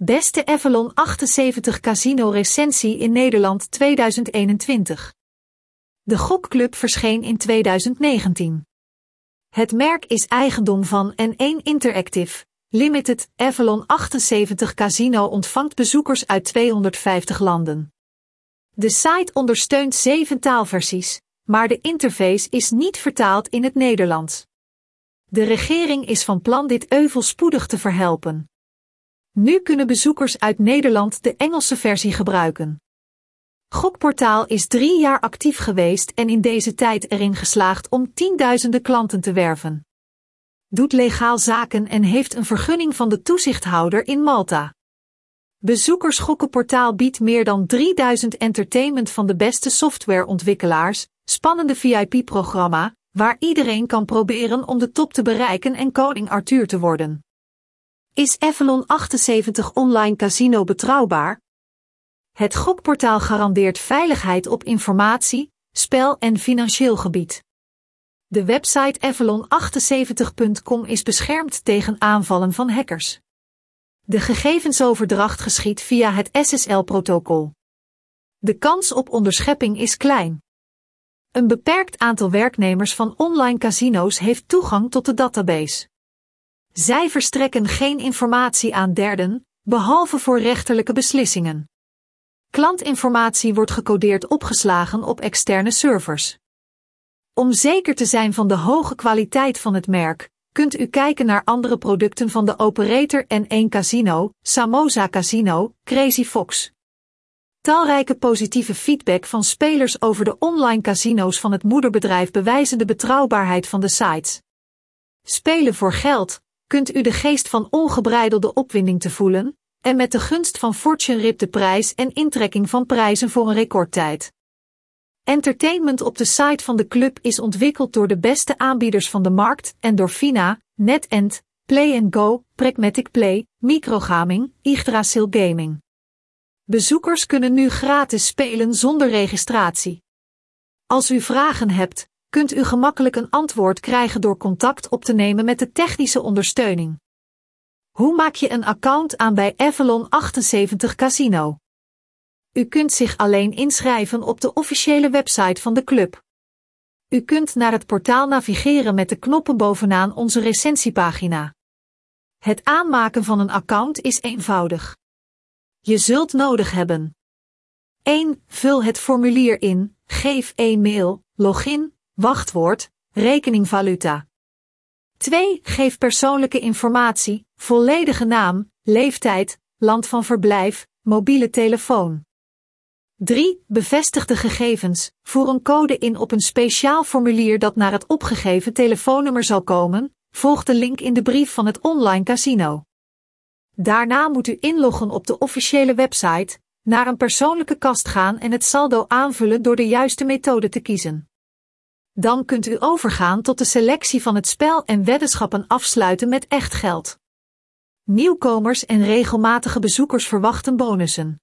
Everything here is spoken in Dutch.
Beste Avalon 78 Casino recensie in Nederland 2021. De gokclub verscheen in 2019. Het merk is eigendom van N1 Interactive Limited. Avalon 78 Casino ontvangt bezoekers uit 250 landen. De site ondersteunt zeven taalversies, maar de interface is niet vertaald in het Nederlands. De regering is van plan dit euvel spoedig te verhelpen. Nu kunnen bezoekers uit Nederland de Engelse versie gebruiken. Gokportaal is drie jaar actief geweest en in deze tijd erin geslaagd om tienduizenden klanten te werven. Doet legaal zaken en heeft een vergunning van de toezichthouder in Malta. Bezoekers Gokkenportaal biedt meer dan 3000 entertainment van de beste softwareontwikkelaars, spannende VIP-programma, waar iedereen kan proberen om de top te bereiken en koning Arthur te worden. Is Avalon 78 online casino betrouwbaar? Het gokportaal garandeert veiligheid op informatie, spel en financieel gebied. De website avalon78.com is beschermd tegen aanvallen van hackers. De gegevensoverdracht geschiet via het SSL-protocol. De kans op onderschepping is klein. Een beperkt aantal werknemers van online casino's heeft toegang tot de database. Zij verstrekken geen informatie aan derden, behalve voor rechterlijke beslissingen. Klantinformatie wordt gecodeerd opgeslagen op externe servers. Om zeker te zijn van de hoge kwaliteit van het merk, kunt u kijken naar andere producten van de operator N1 Casino, Samosa Casino, Crazy Fox. Talrijke positieve feedback van spelers over de online casino's van het moederbedrijf bewijzen de betrouwbaarheid van de sites. Spelen voor geld, kunt u de geest van ongebreidelde opwinding te voelen, en met de gunst van Fortune rip de prijs en intrekking van prijzen voor een recordtijd. Entertainment op de site van de club is ontwikkeld door de beste aanbieders van de markt, Endorfina, NetEnt, Play Go, Pragmatic Play, Microgaming, Yggdrasil Gaming. Bezoekers kunnen nu gratis spelen zonder registratie. Als u vragen hebt, kunt u gemakkelijk een antwoord krijgen door contact op te nemen met de technische ondersteuning. Hoe maak je een account aan bij Avalon 78 Casino? U kunt zich alleen inschrijven op de officiële website van de club. U kunt naar het portaal navigeren met de knoppen bovenaan onze recensiepagina. Het aanmaken van een account is eenvoudig. Je zult nodig hebben 1. Vul het formulier in, geef e-mail, login, wachtwoord, rekeningvaluta. 2. Geef persoonlijke informatie, volledige naam, leeftijd, land van verblijf, mobiele telefoon. 3. Bevestig de gegevens, voer een code in op een speciaal formulier dat naar het opgegeven telefoonnummer zal komen, volg de link in de brief van het online casino. Daarna moet u inloggen op de officiële website, naar een persoonlijke kast gaan en het saldo aanvullen door de juiste methode te kiezen. Dan kunt u overgaan tot de selectie van het spel en weddenschappen afsluiten met echt geld. Nieuwkomers en regelmatige bezoekers verwachten bonussen.